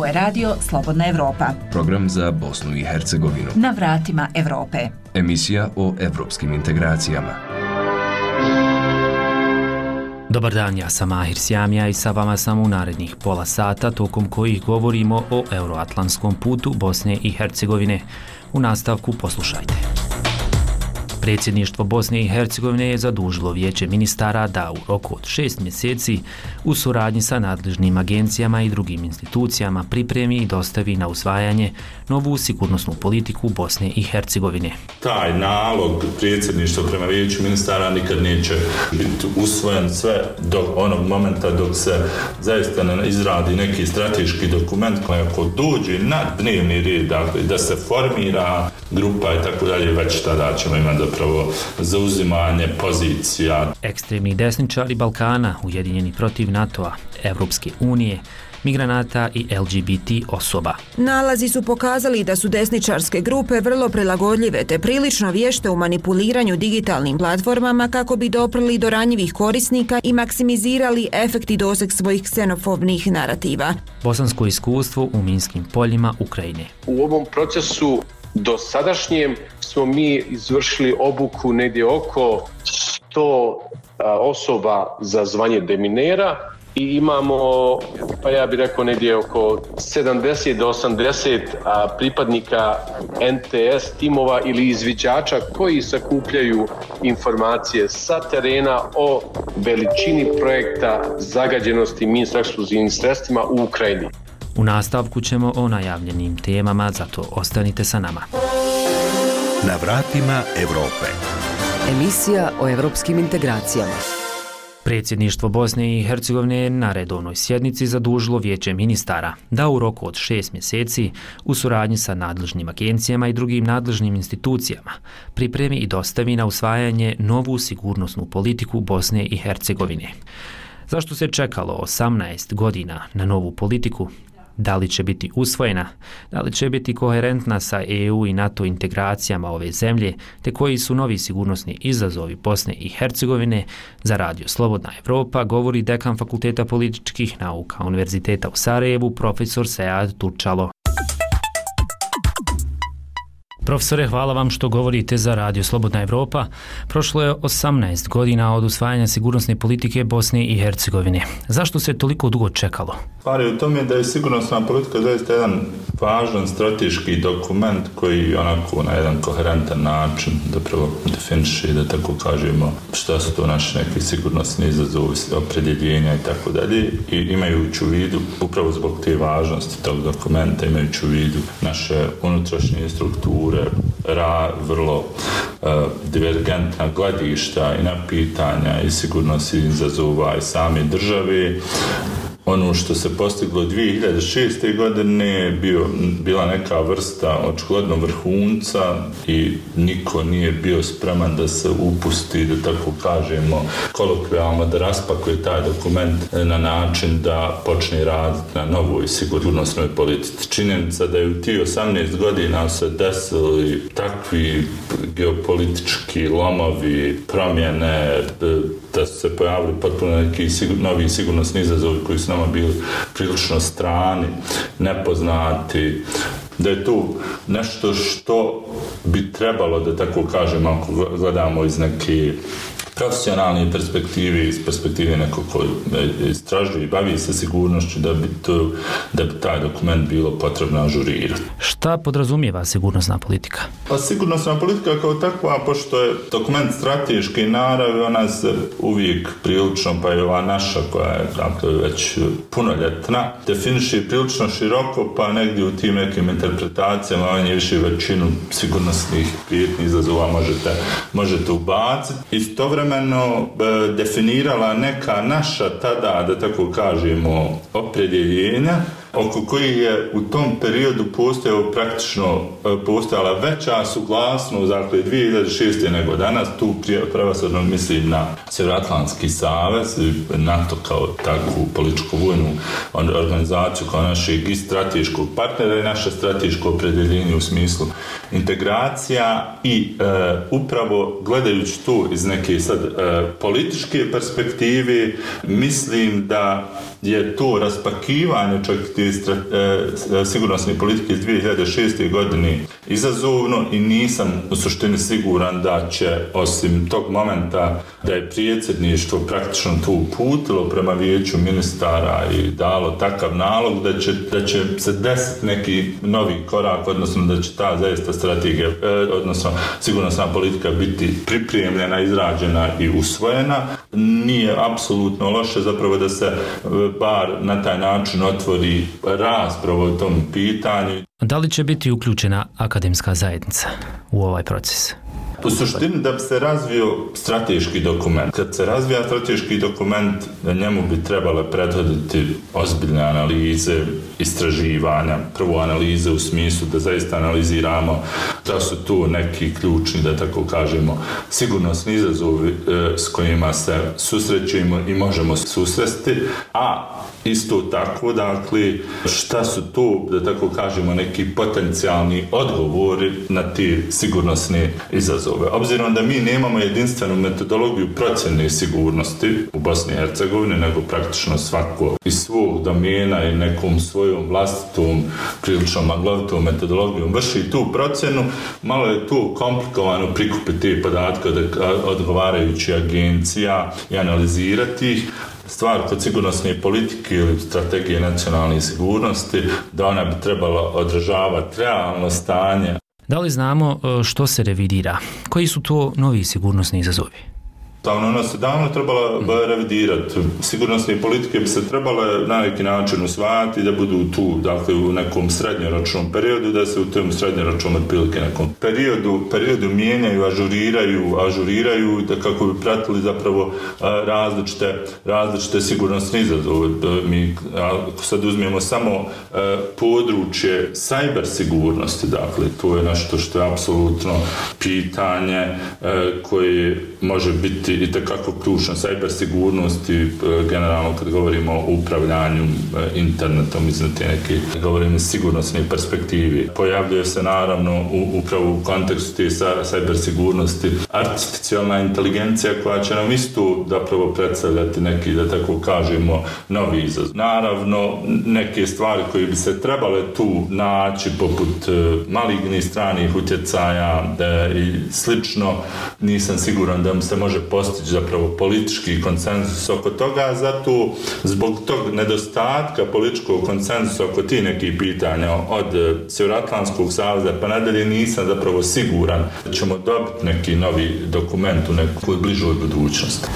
Ovo je radio Slobodna Evropa. Program za Bosnu i Hercegovinu. Na vratima Evrope. Emisija o evropskim integracijama. Dobar dan, ja sam Ahir Sjamija i sa vama sam u narednih pola sata tokom kojih govorimo o euroatlantskom putu Bosne i Hercegovine. U nastavku poslušajte. Predsjedništvo Bosne i Hercegovine je zadužilo vijeće ministara da u roku od šest mjeseci u suradnji sa nadležnim agencijama i drugim institucijama pripremi i dostavi na usvajanje novu sigurnosnu politiku Bosne i Hercegovine. Taj nalog predsjedništva prema vijeću ministara nikad neće biti usvojen sve do onog momenta dok se zaista ne izradi neki strateški dokument koji ako dođe na dnevni red, dakle, da se formira grupa i tako dalje, već tada ćemo imati zapravo zauzimanje pozicija. Ekstremni desničari Balkana, ujedinjeni protiv NATO-a, Evropske unije, migranata i LGBT osoba. Nalazi su pokazali da su desničarske grupe vrlo prilagodljive te prilično vješte u manipuliranju digitalnim platformama kako bi doprli do ranjivih korisnika i maksimizirali efekti doseg svojih ksenofobnih narativa. Bosansko iskustvo u minskim poljima Ukrajine. U ovom procesu do sadašnjem smo mi izvršili obuku negdje oko 100 osoba za zvanje deminera i imamo, pa ja bih rekao, negdje oko 70 do 80 pripadnika NTS timova ili izviđača koji sakupljaju informacije sa terena o veličini projekta zagađenosti minsko-eksplozivnim sredstvima u Ukrajini. U nastavku ćemo o najavljenim temama, zato ostanite sa nama. Na vratima Evrope. Emisija o evropskim integracijama. Predsjedništvo Bosne i Hercegovine na redovnoj sjednici zadužilo vijeće ministara da u roku od šest mjeseci u suradnji sa nadležnim agencijama i drugim nadležnim institucijama pripremi i dostavi na usvajanje novu sigurnosnu politiku Bosne i Hercegovine. Zašto se čekalo 18 godina na novu politiku da li će biti usvojena, da li će biti koherentna sa EU i NATO integracijama ove zemlje, te koji su novi sigurnosni izazovi Bosne i Hercegovine za radio Slobodna Evropa, govori dekan Fakulteta političkih nauka Univerziteta u Sarajevu, profesor Sead Turčalo. Profesore, hvala vam što govorite za Radio Slobodna Evropa. Prošlo je 18 godina od usvajanja sigurnosne politike Bosne i Hercegovine. Zašto se toliko dugo čekalo? Pari u tome da je sigurnosna politika zaista jedan važan strateški dokument koji onako na jedan koherentan način da prvo definiše da tako kažemo šta su to naše neke sigurnosne izazovi, opredjeljenja i tako dalje i imajući u vidu upravo zbog te važnosti tog dokumenta imajući u vidu naše unutrašnje strukture ra vrlo uh, divergentna gledišta i na pitanja i sigurnosti izazova i same države ono što se postiglo 2006. godine bio, bila neka vrsta očigledno vrhunca i niko nije bio spreman da se upusti, da tako kažemo, kolokvijalno da raspakuje taj dokument na način da počne raditi na novoj sigurnosnoj politici. Činjenica da je u ti 18 godina se desili takvi geopolitički lomovi, promjene, da su se pojavili potpuno neki sigur, novi sigurnosni izazovi koji su nama bili prilično strani, nepoznati, da je tu nešto što bi trebalo, da tako kažem, ako gledamo iz neke profesionalne perspektive, iz perspektive nekog ko istražuje i bavi se sigurnošću, da bi, to, da bi taj dokument bilo potrebno ažurirati. Šta podrazumijeva sigurnosna politika? Pa sigurnosna politika kao takva, pošto je dokument strateški narav, ona se uvijek prilično, pa je ova naša koja je dakle, već punoljetna, definiši prilično široko, pa negdje u tim nekim interpretacijama, on je više većinu sigurnosnih prijetnih izazova možete, možete ubaciti. Istovremeno istovremeno e, definirala neka naša tada, da tako kažemo, opredjeljenja, oko koji je u tom periodu postojao praktično e, postojala veća suglasnost, dakle 2006. nego danas, tu prevasodno mislim na Sjeveroatlantski savez, NATO kao takvu političku vojnu organizaciju kao našeg i strateškog partnera i naše strateško opredeljenje u smislu integracija i e, upravo gledajući tu iz neke sad e, političke perspektive, mislim da je to raspakivanje čak te e, e, sigurnosne politike iz 2006. godine izazovno i nisam u suštini siguran da će osim tog momenta da je prijedsjedništvo praktično to uputilo prema vijeću ministara i dalo takav nalog da će, da će se desiti neki novi korak, odnosno da će ta zaista strategija, e, odnosno sigurnosna politika biti pripremljena, izrađena i usvojena. Nije apsolutno loše zapravo da se e, bar na taj način otvori raspravo o tom pitanju. Da li će biti uključena akademska zajednica u ovaj proces? U suštini da bi se razvio strateški dokument. Kad se razvija strateški dokument, na njemu bi trebale prethoditi ozbiljne analize, istraživanja, prvo analize u smislu da zaista analiziramo da su tu neki ključni, da tako kažemo, sigurnosni izazovi e, s kojima se susrećemo i možemo susresti, a isto tako, dakle, šta su to, da tako kažemo, neki potencijalni odgovori na te sigurnosne izazove. Obzirom da mi nemamo jedinstvenu metodologiju procjene sigurnosti u Bosni i Hercegovini, nego praktično svako iz svog domena i nekom svojom vlastitom, prilično maglovitom metodologijom vrši tu procjenu, malo je tu komplikovano prikupiti te podatke od odgovarajući agencija i analizirati ih, stvar kod sigurnosne politike ili strategije nacionalne sigurnosti da ona bi trebala održavati realno stanje. Da li znamo e, što se revidira? Koji su to novi sigurnosni izazovi? Stavno, ona se davno trebala revidirati. Sigurnosne politike bi se trebale na neki način usvajati da budu tu, dakle, u nekom srednjoročnom periodu, da se u tom srednjoročnom otprilike nekom periodu, periodu mijenjaju, ažuriraju, ažuriraju, da kako bi pratili zapravo različite, različite sigurnosne izazove. Mi, ako sad uzmijemo samo područje cyber sigurnosti, dakle, to je nešto što je apsolutno pitanje koje može biti Znači, biti i takako ključna cyber sigurnost i e, generalno kad govorimo o upravljanju e, internetom iz te neke govorimo sigurnosne perspektivi. Pojavljuje se naravno u, upravo u kontekstu te cyber sigurnosti artificijalna inteligencija koja će nam isto zapravo predstavljati neki, da tako kažemo, novi izazov. Naravno, neke stvari koje bi se trebale tu naći poput e, malignih stranih utjecaja e, i slično, nisam siguran da se može postići zapravo politički konsenzus oko toga, zato zbog tog nedostatka političkog konsenzusa oko ti nekih pitanja od e, Sjeveroatlantskog savza pa nadalje nisam zapravo siguran da ćemo dobiti neki novi dokument u nekoj bližoj budućnosti.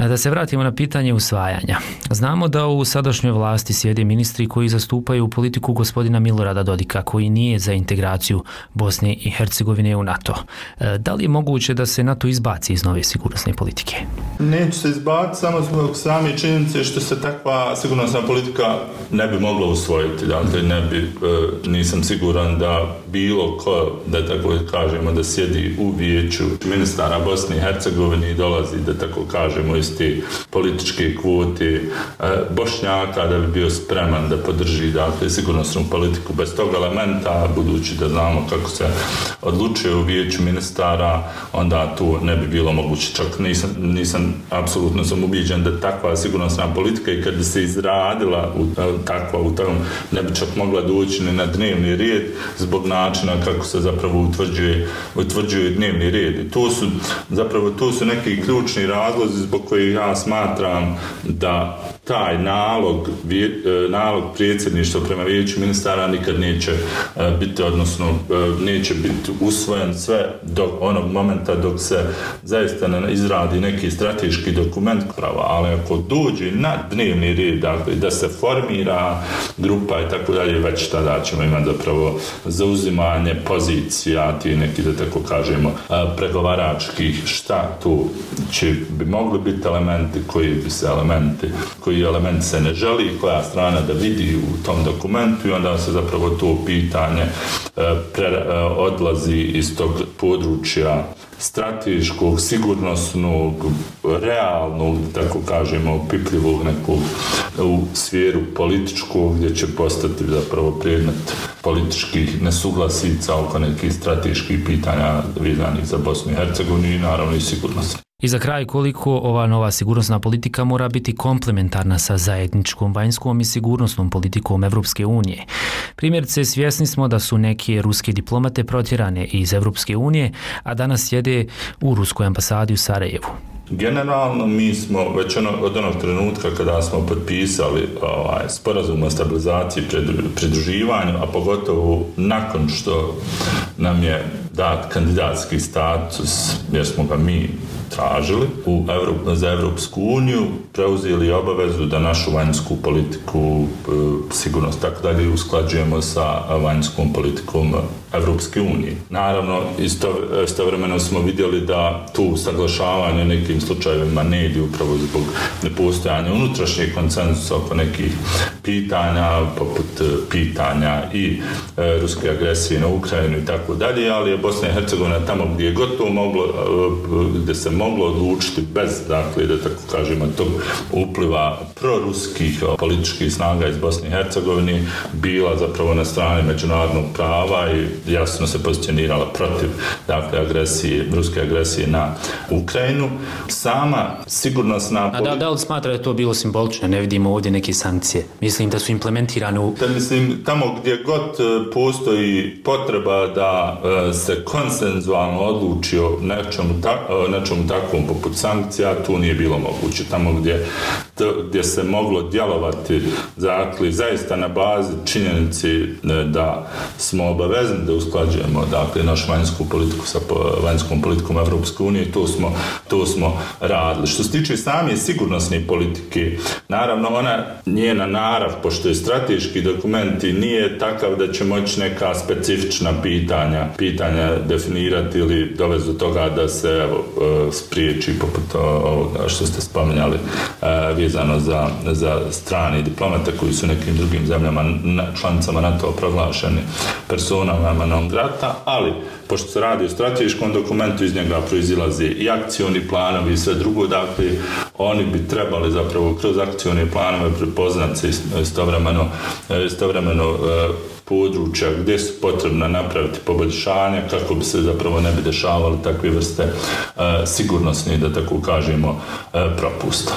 E, da se vratimo na pitanje usvajanja. Znamo da u sadašnjoj vlasti sjede ministri koji zastupaju politiku gospodina Milorada Dodika, koji nije za integraciju Bosne i Hercegovine u NATO. E, da li je moguće da se NATO izbaci iz nove sigurnosne politike? Neće se izbaciti samo zbog same činjenice što se takva sigurnosna politika ne bi mogla usvojiti. Dakle, ne bi, e, nisam siguran da bilo ko, da tako kažemo, da sjedi u vijeću ministara Bosne i Hercegovine i dolazi, da tako kažemo, iz te političke kvote e, Bošnjaka da bi bio spreman da podrži dakle, sigurnosnu politiku bez tog elementa, budući da znamo kako se odlučuje u vijeću ministara, onda tu ne bi bilo moguće. Čak nisam, nisam apsolutno sam ubiđen da takva sigurnosna politika i kad bi se izradila u, e, takva u tom, ne bi čak mogla doći ni na dnevni red zbog načina kako se zapravo utvrđuje, utvrđuje dnevni red. I to su zapravo to su neki ključni razlozi zbog koji ja smatram da taj nalog, e, nalog predsjedništva prema vijeću ministara nikad neće e, biti, odnosno e, neće biti usvojen sve do onog momenta dok se zaista ne izradi neki strateški dokument prava, ali ako dođe na dnevni red, dakle, da se formira grupa i tako dalje, već tada ćemo imati zapravo zauzimanje pozicija, ti neki, da tako kažemo, pregovaračkih, šta tu će bi mogli biti elementi, koji bi se elementi, koji element se ne želi, koja strana da vidi u tom dokumentu i onda se zapravo to pitanje e, pre, e, odlazi iz tog područja strateškog, sigurnosnog, realnog, tako kažemo, pipljivog nekog u sferu političkog, gdje će postati zapravo predmet političkih nesuglasica oko nekih strateških pitanja vezanih za Bosnu i Hercegovinu i naravno i sigurnost. I za kraj koliko ova nova sigurnosna politika mora biti komplementarna sa zajedničkom vanjskom i sigurnosnom politikom Evropske unije. Primjerice, svjesni smo da su neke ruske diplomate protjerane iz Evropske unije, a danas sjede u ruskoj ambasadi u Sarajevu. Generalno mi smo već ono, od onog trenutka kada smo potpisali ovaj, sporazum o stabilizaciji pridruživanju, a pogotovo nakon što nam je dat kandidatski status, jer smo ga mi tražili u Evrop, za Evropsku uniju, preuzeli obavezu da našu vanjsku politiku, e, sigurnost tako dalje, usklađujemo sa vanjskom politikom Evropske unije. Naravno, isto, istovremeno smo vidjeli da tu saglašavanje nekim slučajevima ne ide upravo zbog nepostojanja unutrašnjeg koncensusa oko nekih pitanja, poput e, pitanja i e, ruske agresije na Ukrajinu i tako dalje, ali je Bosna i Hercegovina tamo gdje je gotovo moglo, e, gdje se moglo odlučiti bez, dakle, da kažemo, tog upliva proruskih političkih snaga iz Bosne i Hercegovine, bila zapravo na strani međunarodnog prava i jasno se pozicionirala protiv dakle, agresije, ruske agresije na Ukrajinu. Sama sigurnosna... A da, da li smatra da je to bilo simbolično? Ne vidimo ovdje neke sankcije. Mislim da su implementirane u... Da mislim, tamo gdje god e, postoji potreba da e, se konsenzualno odluči o nečemu, ta, nečemu takvom poput sankcija, tu nije bilo moguće. Tamo gdje, gdje se moglo djelovati dakle, zaista na bazi činjenici e, da smo obavezni da usklađujemo dakle našu vanjsku politiku sa vanjskom politikom Evropske unije to smo to smo radili. Što se tiče same sigurnosne politike naravno ona njena narav pošto je strateški dokument i nije takav da će moći neka specifična pitanja pitanja definirati ili dovesti do toga da se evo, e, spriječi poput ovoga što ste spomenjali e, vezano za, za strane diplomate koji su nekim drugim zemljama članicama NATO proglašeni personama non grata, ali pošto se radi o strateškom dokumentu, iz njega proizilaze i akcioni planovi i sve drugo, dakle, oni bi trebali zapravo kroz akcione planove prepoznati se istovremeno, istovremeno e, područja gdje su potrebno napraviti poboljšanja kako bi se zapravo ne bi dešavali takve vrste e, sigurnosne, da tako kažemo, e, propusta.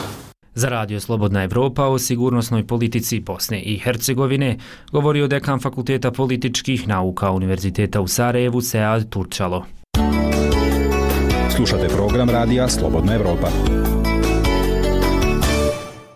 Za radio Slobodna Evropa o sigurnosnoj politici Bosne i Hercegovine govorio dekan Fakulteta političkih nauka Univerziteta u Sarajevu Sead Turčalo. Slušate program radija Slobodna Evropa.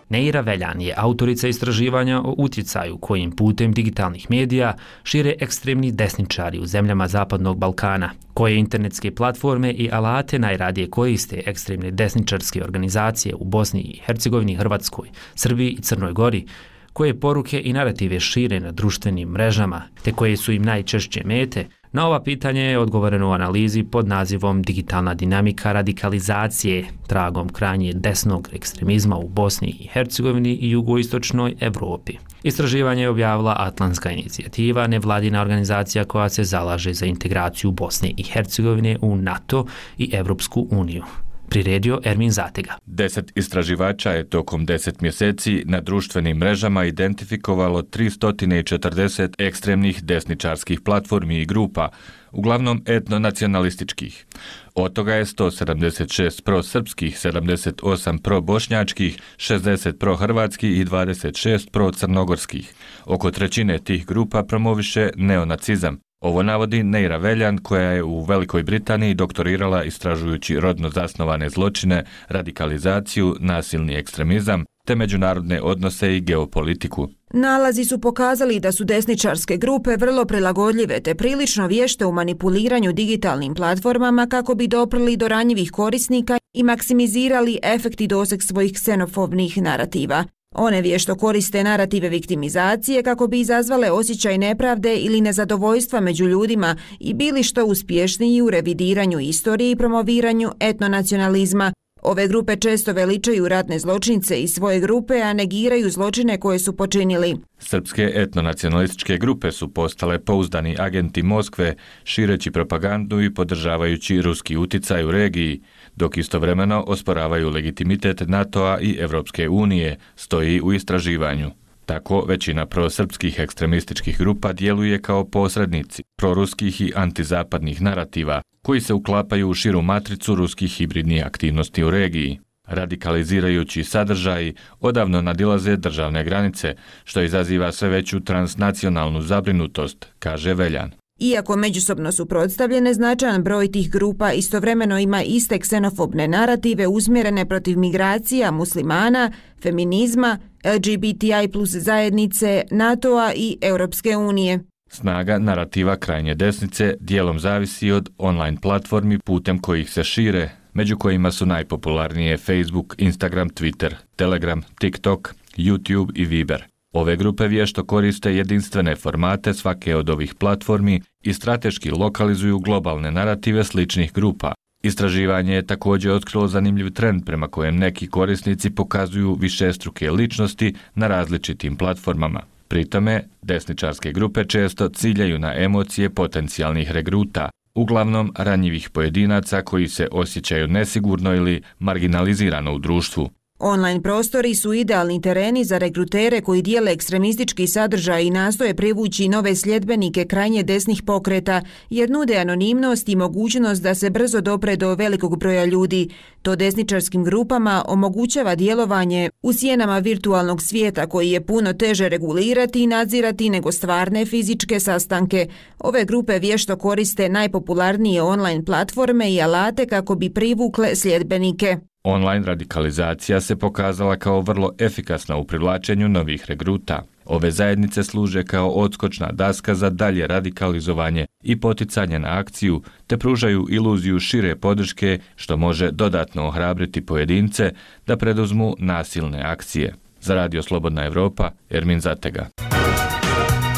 Neira Veljan je autorica istraživanja o utjecaju kojim putem digitalnih medija šire ekstremni desničari u zemljama Zapadnog Balkana, koje internetske platforme i alate najradije koriste ekstremne desničarske organizacije u Bosni i Hercegovini, Hrvatskoj, Srbiji i Crnoj Gori, koje poruke i narative šire na društvenim mrežama, te koje su im najčešće mete, Na ova pitanje je odgovoreno u analizi pod nazivom Digitalna dinamika radikalizacije tragom kranje desnog ekstremizma u Bosni i Hercegovini i jugoistočnoj Evropi. Istraživanje je objavila Atlantska inicijativa, nevladina organizacija koja se zalaže za integraciju Bosne i Hercegovine u NATO i Evropsku uniju priredio Ermin Zatega. Deset istraživača je tokom deset mjeseci na društvenim mrežama identifikovalo 340 ekstremnih desničarskih platformi i grupa, uglavnom etnonacionalističkih. Od toga je 176 pro-srpskih, 78 pro-bošnjačkih, 60 pro-hrvatskih i 26 pro-crnogorskih. Oko trećine tih grupa promoviše neonacizam, Ovo navodi Neira Veljan, koja je u Velikoj Britaniji doktorirala istražujući rodno zasnovane zločine, radikalizaciju, nasilni ekstremizam, te međunarodne odnose i geopolitiku. Nalazi su pokazali da su desničarske grupe vrlo prilagodljive te prilično vješte u manipuliranju digitalnim platformama kako bi doprli do ranjivih korisnika i maksimizirali efekti doseg svojih ksenofobnih narativa. One vješto koriste narative viktimizacije kako bi izazvale osjećaj nepravde ili nezadovoljstva među ljudima i bili što uspješniji u revidiranju istorije i promoviranju etnonacionalizma. Ove grupe često veličaju ratne zločince i svoje grupe, a negiraju zločine koje su počinili. Srpske etnonacionalističke grupe su postale pouzdani agenti Moskve, šireći propagandu i podržavajući ruski uticaj u regiji, dok istovremeno osporavaju legitimitet NATO-a i Evropske unije, stoji u istraživanju. Tako, većina prosrpskih ekstremističkih grupa djeluje kao posrednici proruskih i antizapadnih narativa, koji se uklapaju u širu matricu ruskih hibridnih aktivnosti u regiji. Radikalizirajući sadržaji odavno nadilaze državne granice, što izaziva sve veću transnacionalnu zabrinutost, kaže Veljan. Iako međusobno suprotstavljene, značajan broj tih grupa istovremeno ima iste ksenofobne narative uzmjerene protiv migracija, muslimana, feminizma, LGBTI plus zajednice, NATO-a i Europske unije. Snaga narativa krajnje desnice dijelom zavisi od online platformi putem kojih se šire, među kojima su najpopularnije Facebook, Instagram, Twitter, Telegram, TikTok, YouTube i Viber. Ove grupe vješto koriste jedinstvene formate svake od ovih platformi i strateški lokalizuju globalne narative sličnih grupa. Istraživanje je također otkrilo zanimljiv trend prema kojem neki korisnici pokazuju višestruke ličnosti na različitim platformama. Pritome, desničarske grupe često ciljaju na emocije potencijalnih regruta, uglavnom ranjivih pojedinaca koji se osjećaju nesigurno ili marginalizirano u društvu. Online prostori su idealni tereni za rekrutere koji dijele ekstremistički sadržaj i nastoje privući nove sljedbenike krajnje desnih pokreta, jer nude anonimnost i mogućnost da se brzo dopre do velikog broja ljudi. To desničarskim grupama omogućava djelovanje u sjenama virtualnog svijeta koji je puno teže regulirati i nadzirati nego stvarne fizičke sastanke. Ove grupe vješto koriste najpopularnije online platforme i alate kako bi privukle sljedbenike. Online radikalizacija se pokazala kao vrlo efikasna u privlačenju novih regruta. Ove zajednice služe kao odskočna daska za dalje radikalizovanje i poticanje na akciju, te pružaju iluziju šire podrške što može dodatno ohrabriti pojedince da preduzmu nasilne akcije. Za Radio Slobodna Evropa, Ermin Zatega.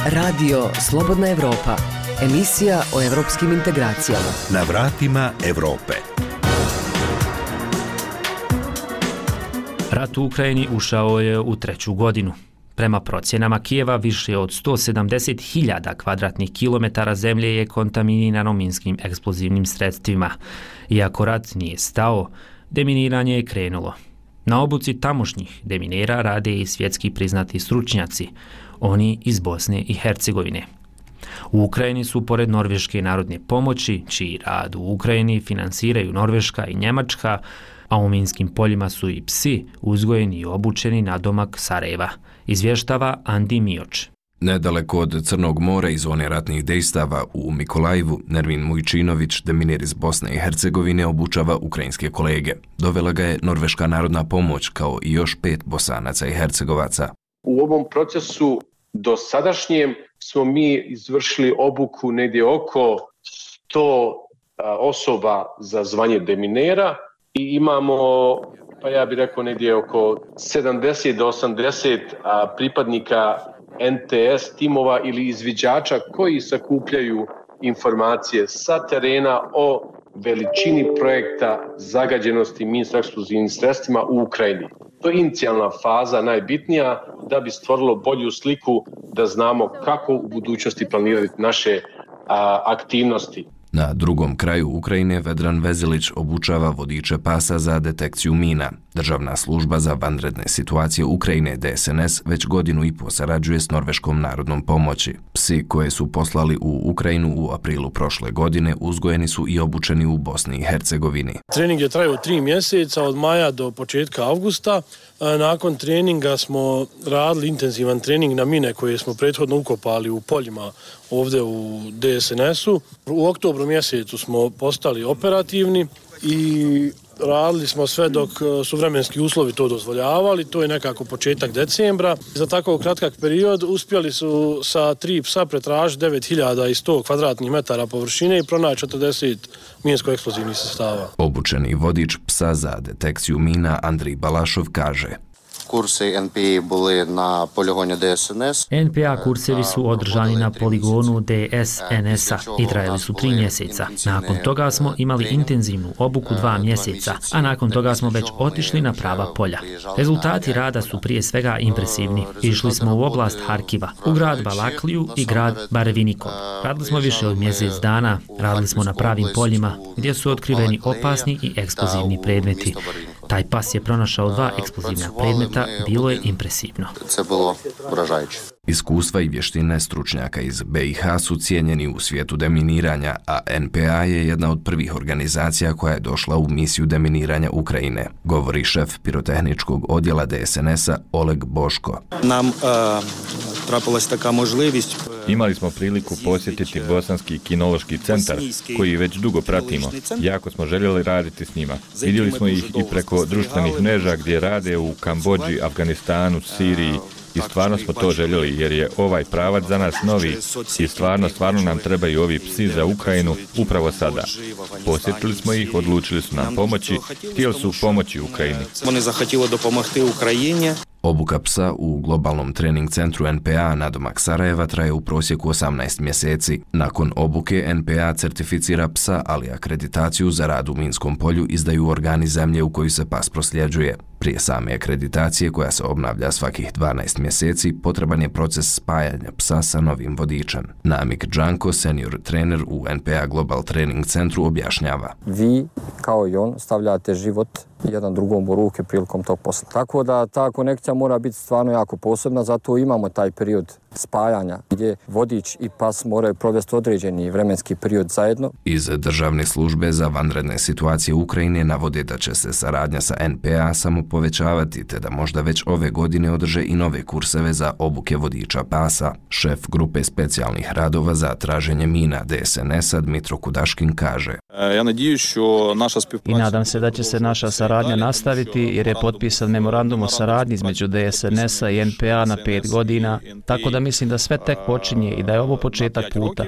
Radio Slobodna Evropa, emisija o evropskim integracijama. Na vratima Evrope. Rat u Ukrajini ušao je u treću godinu. Prema procjenama Kijeva, više od 170.000 kvadratnih kilometara zemlje je kontaminirano minskim eksplozivnim sredstvima. Iako rat nije stao, deminiranje je krenulo. Na obuci tamošnjih deminera rade i svjetski priznati stručnjaci, oni iz Bosne i Hercegovine. U Ukrajini su, pored Norveške narodne pomoći, čiji rad u Ukrajini finansiraju Norveška i Njemačka, a u minskim poljima su i psi uzgojeni i obučeni na domak Sarajeva, izvještava Andi Mioč. Nedaleko od Crnog mora i zone ratnih dejstava u Mikolajevu, Nervin Mujčinović, deminir iz Bosne i Hercegovine, obučava ukrajinske kolege. Dovela ga je Norveška narodna pomoć kao i još pet bosanaca i hercegovaca. U ovom procesu do sadašnjem smo mi izvršili obuku negdje oko 100 osoba za zvanje deminera, i imamo, pa ja bih rekao, negdje oko 70 do 80 pripadnika NTS timova ili izviđača koji sakupljaju informacije sa terena o veličini projekta zagađenosti minsko eksplozivnim sredstvima u Ukrajini. To je inicijalna faza, najbitnija, da bi stvorilo bolju sliku da znamo kako u budućnosti planirati naše a, aktivnosti. Na drugom kraju Ukrajine Vedran Vezilić obučava vodiče pasa za detekciju mina. Državna služba za vanredne situacije Ukrajine DSNS već godinu i po sarađuje s Norveškom narodnom pomoći. Psi koje su poslali u Ukrajinu u aprilu prošle godine uzgojeni su i obučeni u Bosni i Hercegovini. Trening je trajao tri mjeseca od maja do početka avgusta. E, nakon treninga smo radili intenzivan trening na mine koje smo prethodno ukopali u poljima ovdje u DSNS-u. U oktobru mjesecu smo postali operativni i radili smo sve dok e, su vremenski uslovi to dozvoljavali, to je nekako početak decembra. Za tako kratkak period uspjeli su sa tri psa pretraži 9100 kvadratnih metara površine i pronaći 40 minsko-eksplozivnih sestava. Obučeni vodič psa za detekciju mina Andrij Balašov kaže NPA bili na poligonu DSNS. NPA kursevi su održani na poligonu DSNS-a i trajali su tri mjeseca. Nakon toga smo imali intenzivnu obuku dva mjeseca, a nakon toga smo već otišli na prava polja. Rezultati rada su prije svega impresivni. Išli smo u oblast Harkiva, u grad Balakliju i grad Barevinikov. Radili smo više od mjesec dana, radili smo na pravim poljima gdje su otkriveni opasni i eksplozivni predmeti. Taj pas je pronašao dva eksplozivna predmeta, bilo je impresivno. To je bilo uražajuće. Iskustva i vještine stručnjaka iz BiH su cijenjeni u svijetu deminiranja, a NPA je jedna od prvih organizacija koja je došla u misiju deminiranja Ukrajine, govori šef pirotehničkog odjela DSNS-a Oleg Boško. Nam uh, trapilась така можливість Imali smo priliku posjetiti Bosanski kinološki centar, koji već dugo pratimo. Jako smo željeli raditi s njima. Vidjeli smo ih i preko društvenih mreža gdje rade u Kambođi, Afganistanu, Siriji, i stvarno smo to željeli jer je ovaj pravac za nas novi i stvarno, stvarno nam trebaju ovi psi za Ukrajinu upravo sada. Posjetili smo ih, odlučili su nam pomoći, htjeli su pomoći Ukrajini. Oni zahtjeli do Ukrajini. Obuka psa u globalnom trening centru NPA na domak Sarajeva traje u prosjeku 18 mjeseci. Nakon obuke NPA certificira psa, ali akreditaciju za rad u Minskom polju izdaju organi zemlje u koju se pas prosljeđuje. Prije same akreditacije, koja se obnavlja svakih 12 mjeseci, potreban je proces spajanja psa sa novim vodičem. Namik Džanko, senior trener u NPA Global Training Centru, objašnjava. Vi, kao i on, stavljate život jedan drugom u ruke prilikom tog posla. Tako da ta konekcija mora biti stvarno jako posebna, zato imamo taj period spajanja gdje vodič i pas moraju provesti određeni vremenski period zajedno. Iz državne službe za vanredne situacije Ukrajine navode da će se saradnja sa NPA samo povećavati te da možda već ove godine održe i nove kurseve za obuke vodiča pasa. Šef Grupe specijalnih radova za traženje mina DSNS-a Dmitro Kudaškin kaže. I nadam se da će se naša saradnja nastaviti jer je potpisan memorandum o saradnji između DSNS-a i NPA na pet godina, tako da mislim da sve tek počinje i da je ovo početak puta.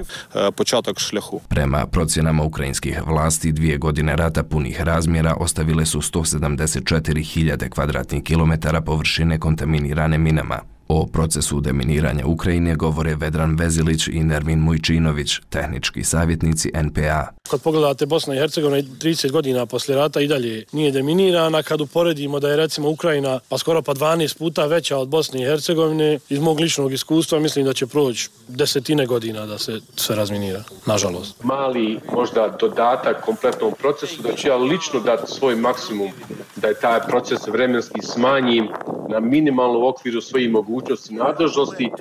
Prema procjenama ukrajinskih vlasti, dvije godine rata punih razmjera ostavile su 174.000 kvadratnih kilometara površine kontaminirane minama. O procesu deminiranja Ukrajine govore Vedran Vezilić i Nermin Mujčinović, tehnički savjetnici NPA. Kad pogledate Bosna i Hercegovina 30 godina poslije rata i dalje nije deminirana, kad uporedimo da je recimo Ukrajina pa skoro pa 12 puta veća od Bosne i Hercegovine, iz mog ličnog iskustva mislim da će proći desetine godina da se sve razminira, nažalost. Mali možda dodatak kompletnom procesu, da ću ja lično dati svoj maksimum da je taj proces vremenski smanjim na minimalnu okviru svojih mogućnosti i nadležnosti.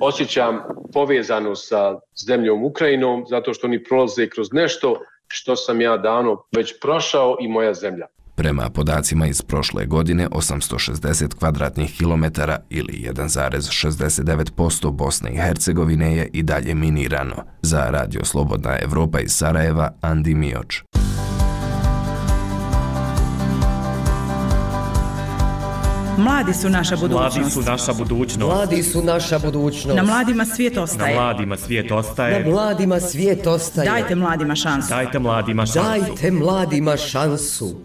Osjećam povezano sa zemljom Ukrajinom zato što oni prolaze kroz nešto što sam ja davno već prošao i moja zemlja. Prema podacima iz prošle godine, 860 kvadratnih kilometara ili 1,69% Bosne i Hercegovine je i dalje minirano. Za Radio Slobodna Evropa iz Sarajeva, Andi Mioč. Mladi su naša budućnost. Mladi su naša budućnost. Mladi su naša budućnost. Na mladima svijet Na ostaje. mladima svijet ostaje. Na mladima svijet ostaje. Dajte mladima šansu. Dajte mladima šansu. Dajte mladima šansu.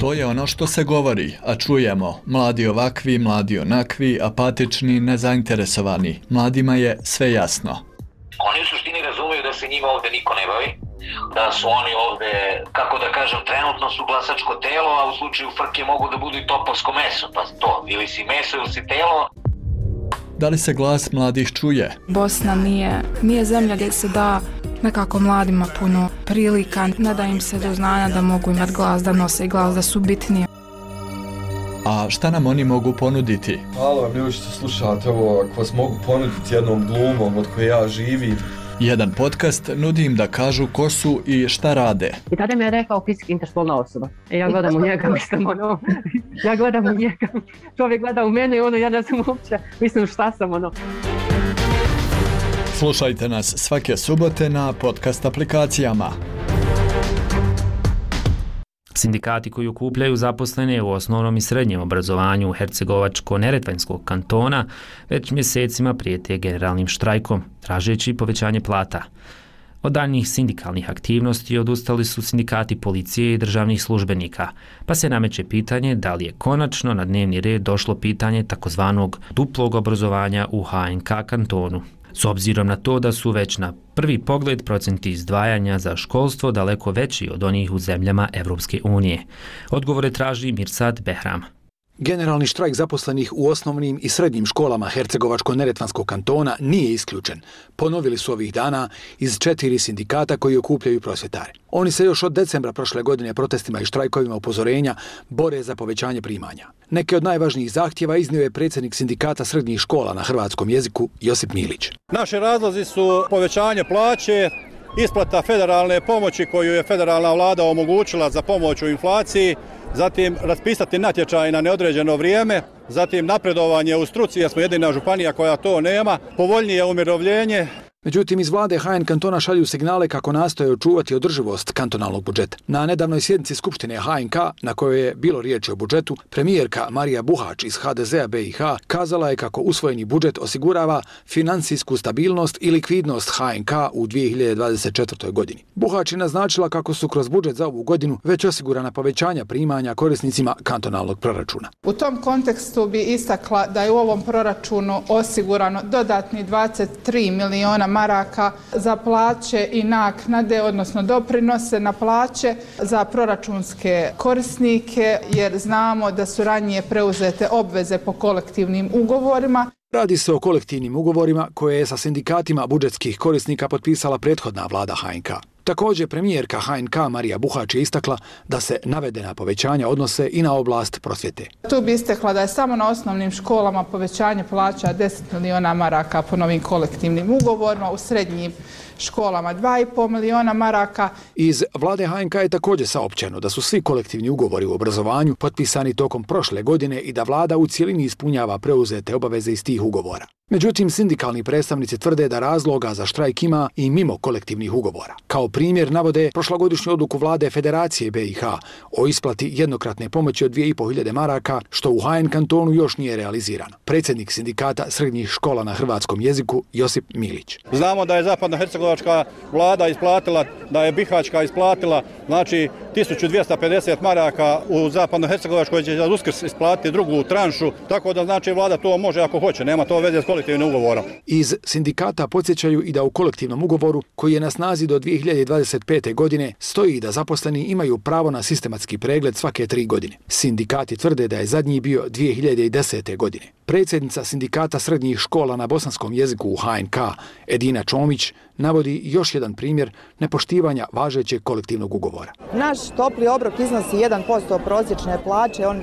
To je ono što se govori, a čujemo. Mladi ovakvi, mladi onakvi, apatični, nezainteresovani. Mladima je sve jasno. Oni u suštini razumeju da se njima ovde niko ne bavi, da su oni ovde, kako da kažem, trenutno su glasačko telo, a u slučaju frke mogu da budu i topovsko meso, pa to, ili si meso ili si telo, Da li se glas mladih čuje? Bosna nije, nije zemlja gdje se da nekako mladima puno prilika, ne da im se do znanja da mogu imati glas, da nose glas, da su bitniji. A šta nam oni mogu ponuditi? Halo, ljudi što slušate ovo, ako vas mogu ponuditi jednom glumom od koje ja živim. Jedan podcast nudi im da kažu ko su i šta rade. I tada mi je rekao fizički interspolna osoba. E ja gledam u njega, mislim, ono, ja gledam u njega, čovjek gleda u mene i ono, ja ne znam uopće, mislim šta sam, ono. Slušajte nas svake subote na podcast aplikacijama. Sindikati koji okupljaju zaposlene u osnovnom i srednjem obrazovanju Hercegovačko-Neretvanskog kantona već mjesecima prijete generalnim štrajkom, tražeći povećanje plata. Od daljnjih sindikalnih aktivnosti odustali su sindikati policije i državnih službenika, pa se nameće pitanje da li je konačno na dnevni red došlo pitanje takozvanog duplog obrazovanja u HNK kantonu. S obzirom na to da su već na prvi pogled procenti izdvajanja za školstvo daleko veći od onih u zemljama Evropske unije. Odgovore traži Mirsad Behram. Generalni štrajk zaposlenih u osnovnim i srednjim školama Hercegovačko-Neretvanskog kantona nije isključen. Ponovili su ovih dana iz četiri sindikata koji okupljaju prosvjetare. Oni se još od decembra prošle godine protestima i štrajkovima upozorenja bore za povećanje primanja. Neke od najvažnijih zahtjeva iznio je predsjednik sindikata srednjih škola na hrvatskom jeziku Josip Milić. Naši razlozi su povećanje plaće, isplata federalne pomoći koju je federalna vlada omogućila za pomoć u inflaciji, zatim raspisati natječaj na neodređeno vrijeme, zatim napredovanje u struci, jer smo jedina županija koja to nema, povoljnije umirovljenje, Međutim, iz vlade HN kantona šalju signale kako nastoje očuvati održivost kantonalnog budžeta. Na nedavnoj sjednici Skupštine HNK, na kojoj je bilo riječi o budžetu, premijerka Marija Buhač iz HDZ-a BiH kazala je kako usvojeni budžet osigurava finansijsku stabilnost i likvidnost HNK u 2024. godini. Buhač je naznačila kako su kroz budžet za ovu godinu već osigurana povećanja primanja korisnicima kantonalnog proračuna. U tom kontekstu bi istakla da je u ovom proračunu osigurano dodatni 23 miliona maraka za plaće i naknade, odnosno doprinose na plaće za proračunske korisnike, jer znamo da su ranije preuzete obveze po kolektivnim ugovorima. Radi se o kolektivnim ugovorima koje je sa sindikatima budžetskih korisnika potpisala prethodna vlada HNK. Također premijerka HNK Marija Buhač je istakla da se navedena povećanja odnose i na oblast prosvjete. Tu bi istekla da je samo na osnovnim školama povećanje plaća 10 miliona maraka po novim kolektivnim ugovorima, u srednjim školama 2,5 miliona maraka. Iz vlade HNK je također saopćeno da su svi kolektivni ugovori u obrazovanju potpisani tokom prošle godine i da vlada u cijelini ispunjava preuzete obaveze iz tih ugovora. Međutim, sindikalni predstavnici tvrde da razloga za štrajk ima i mimo kolektivnih ugovora. Kao primjer navode prošlogodišnju odluku vlade Federacije BiH o isplati jednokratne pomoći od 2500 maraka, što u HN kantonu još nije realizirano. Predsjednik sindikata srednjih škola na hrvatskom jeziku Josip Milić. Znamo da je zapadno hercegovačka vlada isplatila, da je Bihačka isplatila, znači 1250 maraka u zapadno hercegovačkoj će za uskrs isplatiti drugu tranšu, tako da znači vlada to može ako hoće, nema to veze s kolektivnim ugovorom. Iz sindikata podsjećaju i da u kolektivnom ugovoru, koji je na snazi do 2025. godine, stoji da zaposleni imaju pravo na sistematski pregled svake tri godine. Sindikati tvrde da je zadnji bio 2010. godine. Predsjednica sindikata srednjih škola na bosanskom jeziku u HNK, Edina Čomić, navodi još jedan primjer nepoštivanja važećeg kolektivnog ugovora. Naš topli obrok iznosi 1% prosječne plaće, on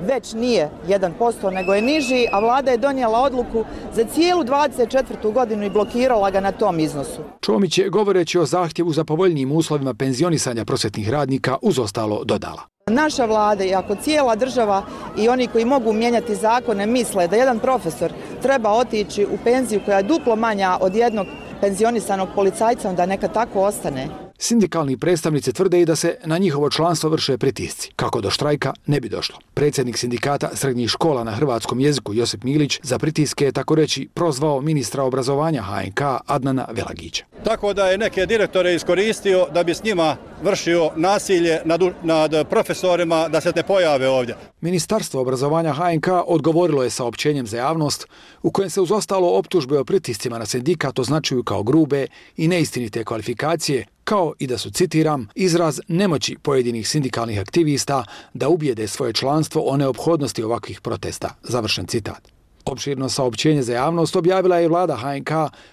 već nije 1%, nego je niži, a vlada je donijela odluku za cijelu 24. godinu i blokirala ga na tom iznosu. Čomić je, govoreći o zahtjevu za povoljnijim uslovima penzionisanja prosjetnih radnika, uz ostalo dodala. Naša vlada i ako cijela država i oni koji mogu mijenjati zakone misle da jedan profesor treba otići u penziju koja je duplo manja od jednog penzionisanog policajca, onda neka tako ostane. Sindikalni predstavnici tvrde i da se na njihovo članstvo vrše pritisci. Kako do štrajka ne bi došlo. Predsjednik sindikata srednjih škola na hrvatskom jeziku Josip Milić za pritiske je tako reći prozvao ministra obrazovanja HNK Adnana Velagića. Tako da je neke direktore iskoristio da bi s njima vršio nasilje nad, nad profesorima da se ne pojave ovdje. Ministarstvo obrazovanja HNK odgovorilo je saopćenjem za javnost u kojem se uz ostalo optužbe o pritiscima na sindikat označuju kao grube i neistinite kvalifikacije kao i da su, citiram, izraz nemoći pojedinih sindikalnih aktivista da ubijede svoje članstvo o neophodnosti ovakvih protesta. Završen citat. Opširno saopćenje za javnost objavila je vlada HNK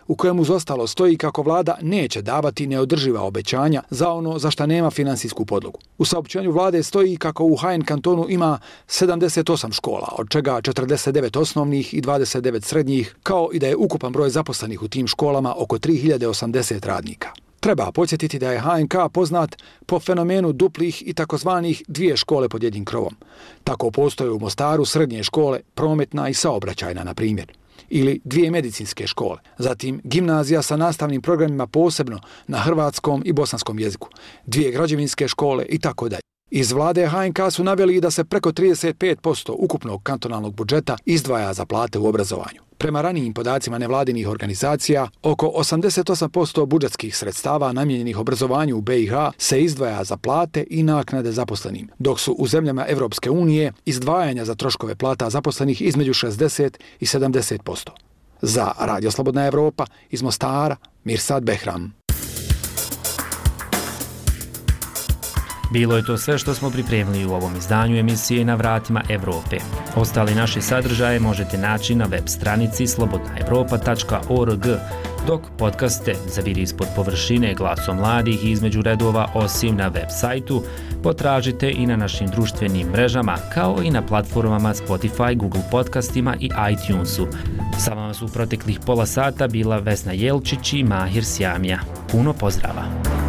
u kojemu zostalo stoji kako vlada neće davati neodrživa obećanja za ono za šta nema finansijsku podlogu. U saopćenju vlade stoji kako u HN kantonu ima 78 škola, od čega 49 osnovnih i 29 srednjih, kao i da je ukupan broj zaposlenih u tim školama oko 3080 radnika. Treba podsjetiti da je HNK poznat po fenomenu duplih i takozvanih dvije škole pod jednim krovom. Tako postoje u Mostaru srednje škole, prometna i saobraćajna, na primjer ili dvije medicinske škole, zatim gimnazija sa nastavnim programima posebno na hrvatskom i bosanskom jeziku, dvije građevinske škole i tako dalje. Iz vlade HNK su naveli da se preko 35% ukupnog kantonalnog budžeta izdvaja za plate u obrazovanju. Prema ranijim podacima nevladinih organizacija, oko 88% budžetskih sredstava namjenjenih obrazovanju u BiH se izdvaja za plate i naknade zaposlenim, dok su u zemljama Evropske unije izdvajanja za troškove plata zaposlenih između 60 i 70%. Za Radio Slobodna Evropa iz Mostara, Mirsad Behram. Bilo je to sve što smo pripremili u ovom izdanju emisije na vratima Evrope. Ostali naše sadržaje možete naći na web stranici slobodnaevropa.org, dok podcaste za vidi ispod površine glasom mladih i između redova osim na web sajtu, potražite i na našim društvenim mrežama, kao i na platformama Spotify, Google podcastima i iTunesu. Sa vama su u proteklih pola sata bila Vesna Jelčić i Mahir Sjamija. Puno pozdrava!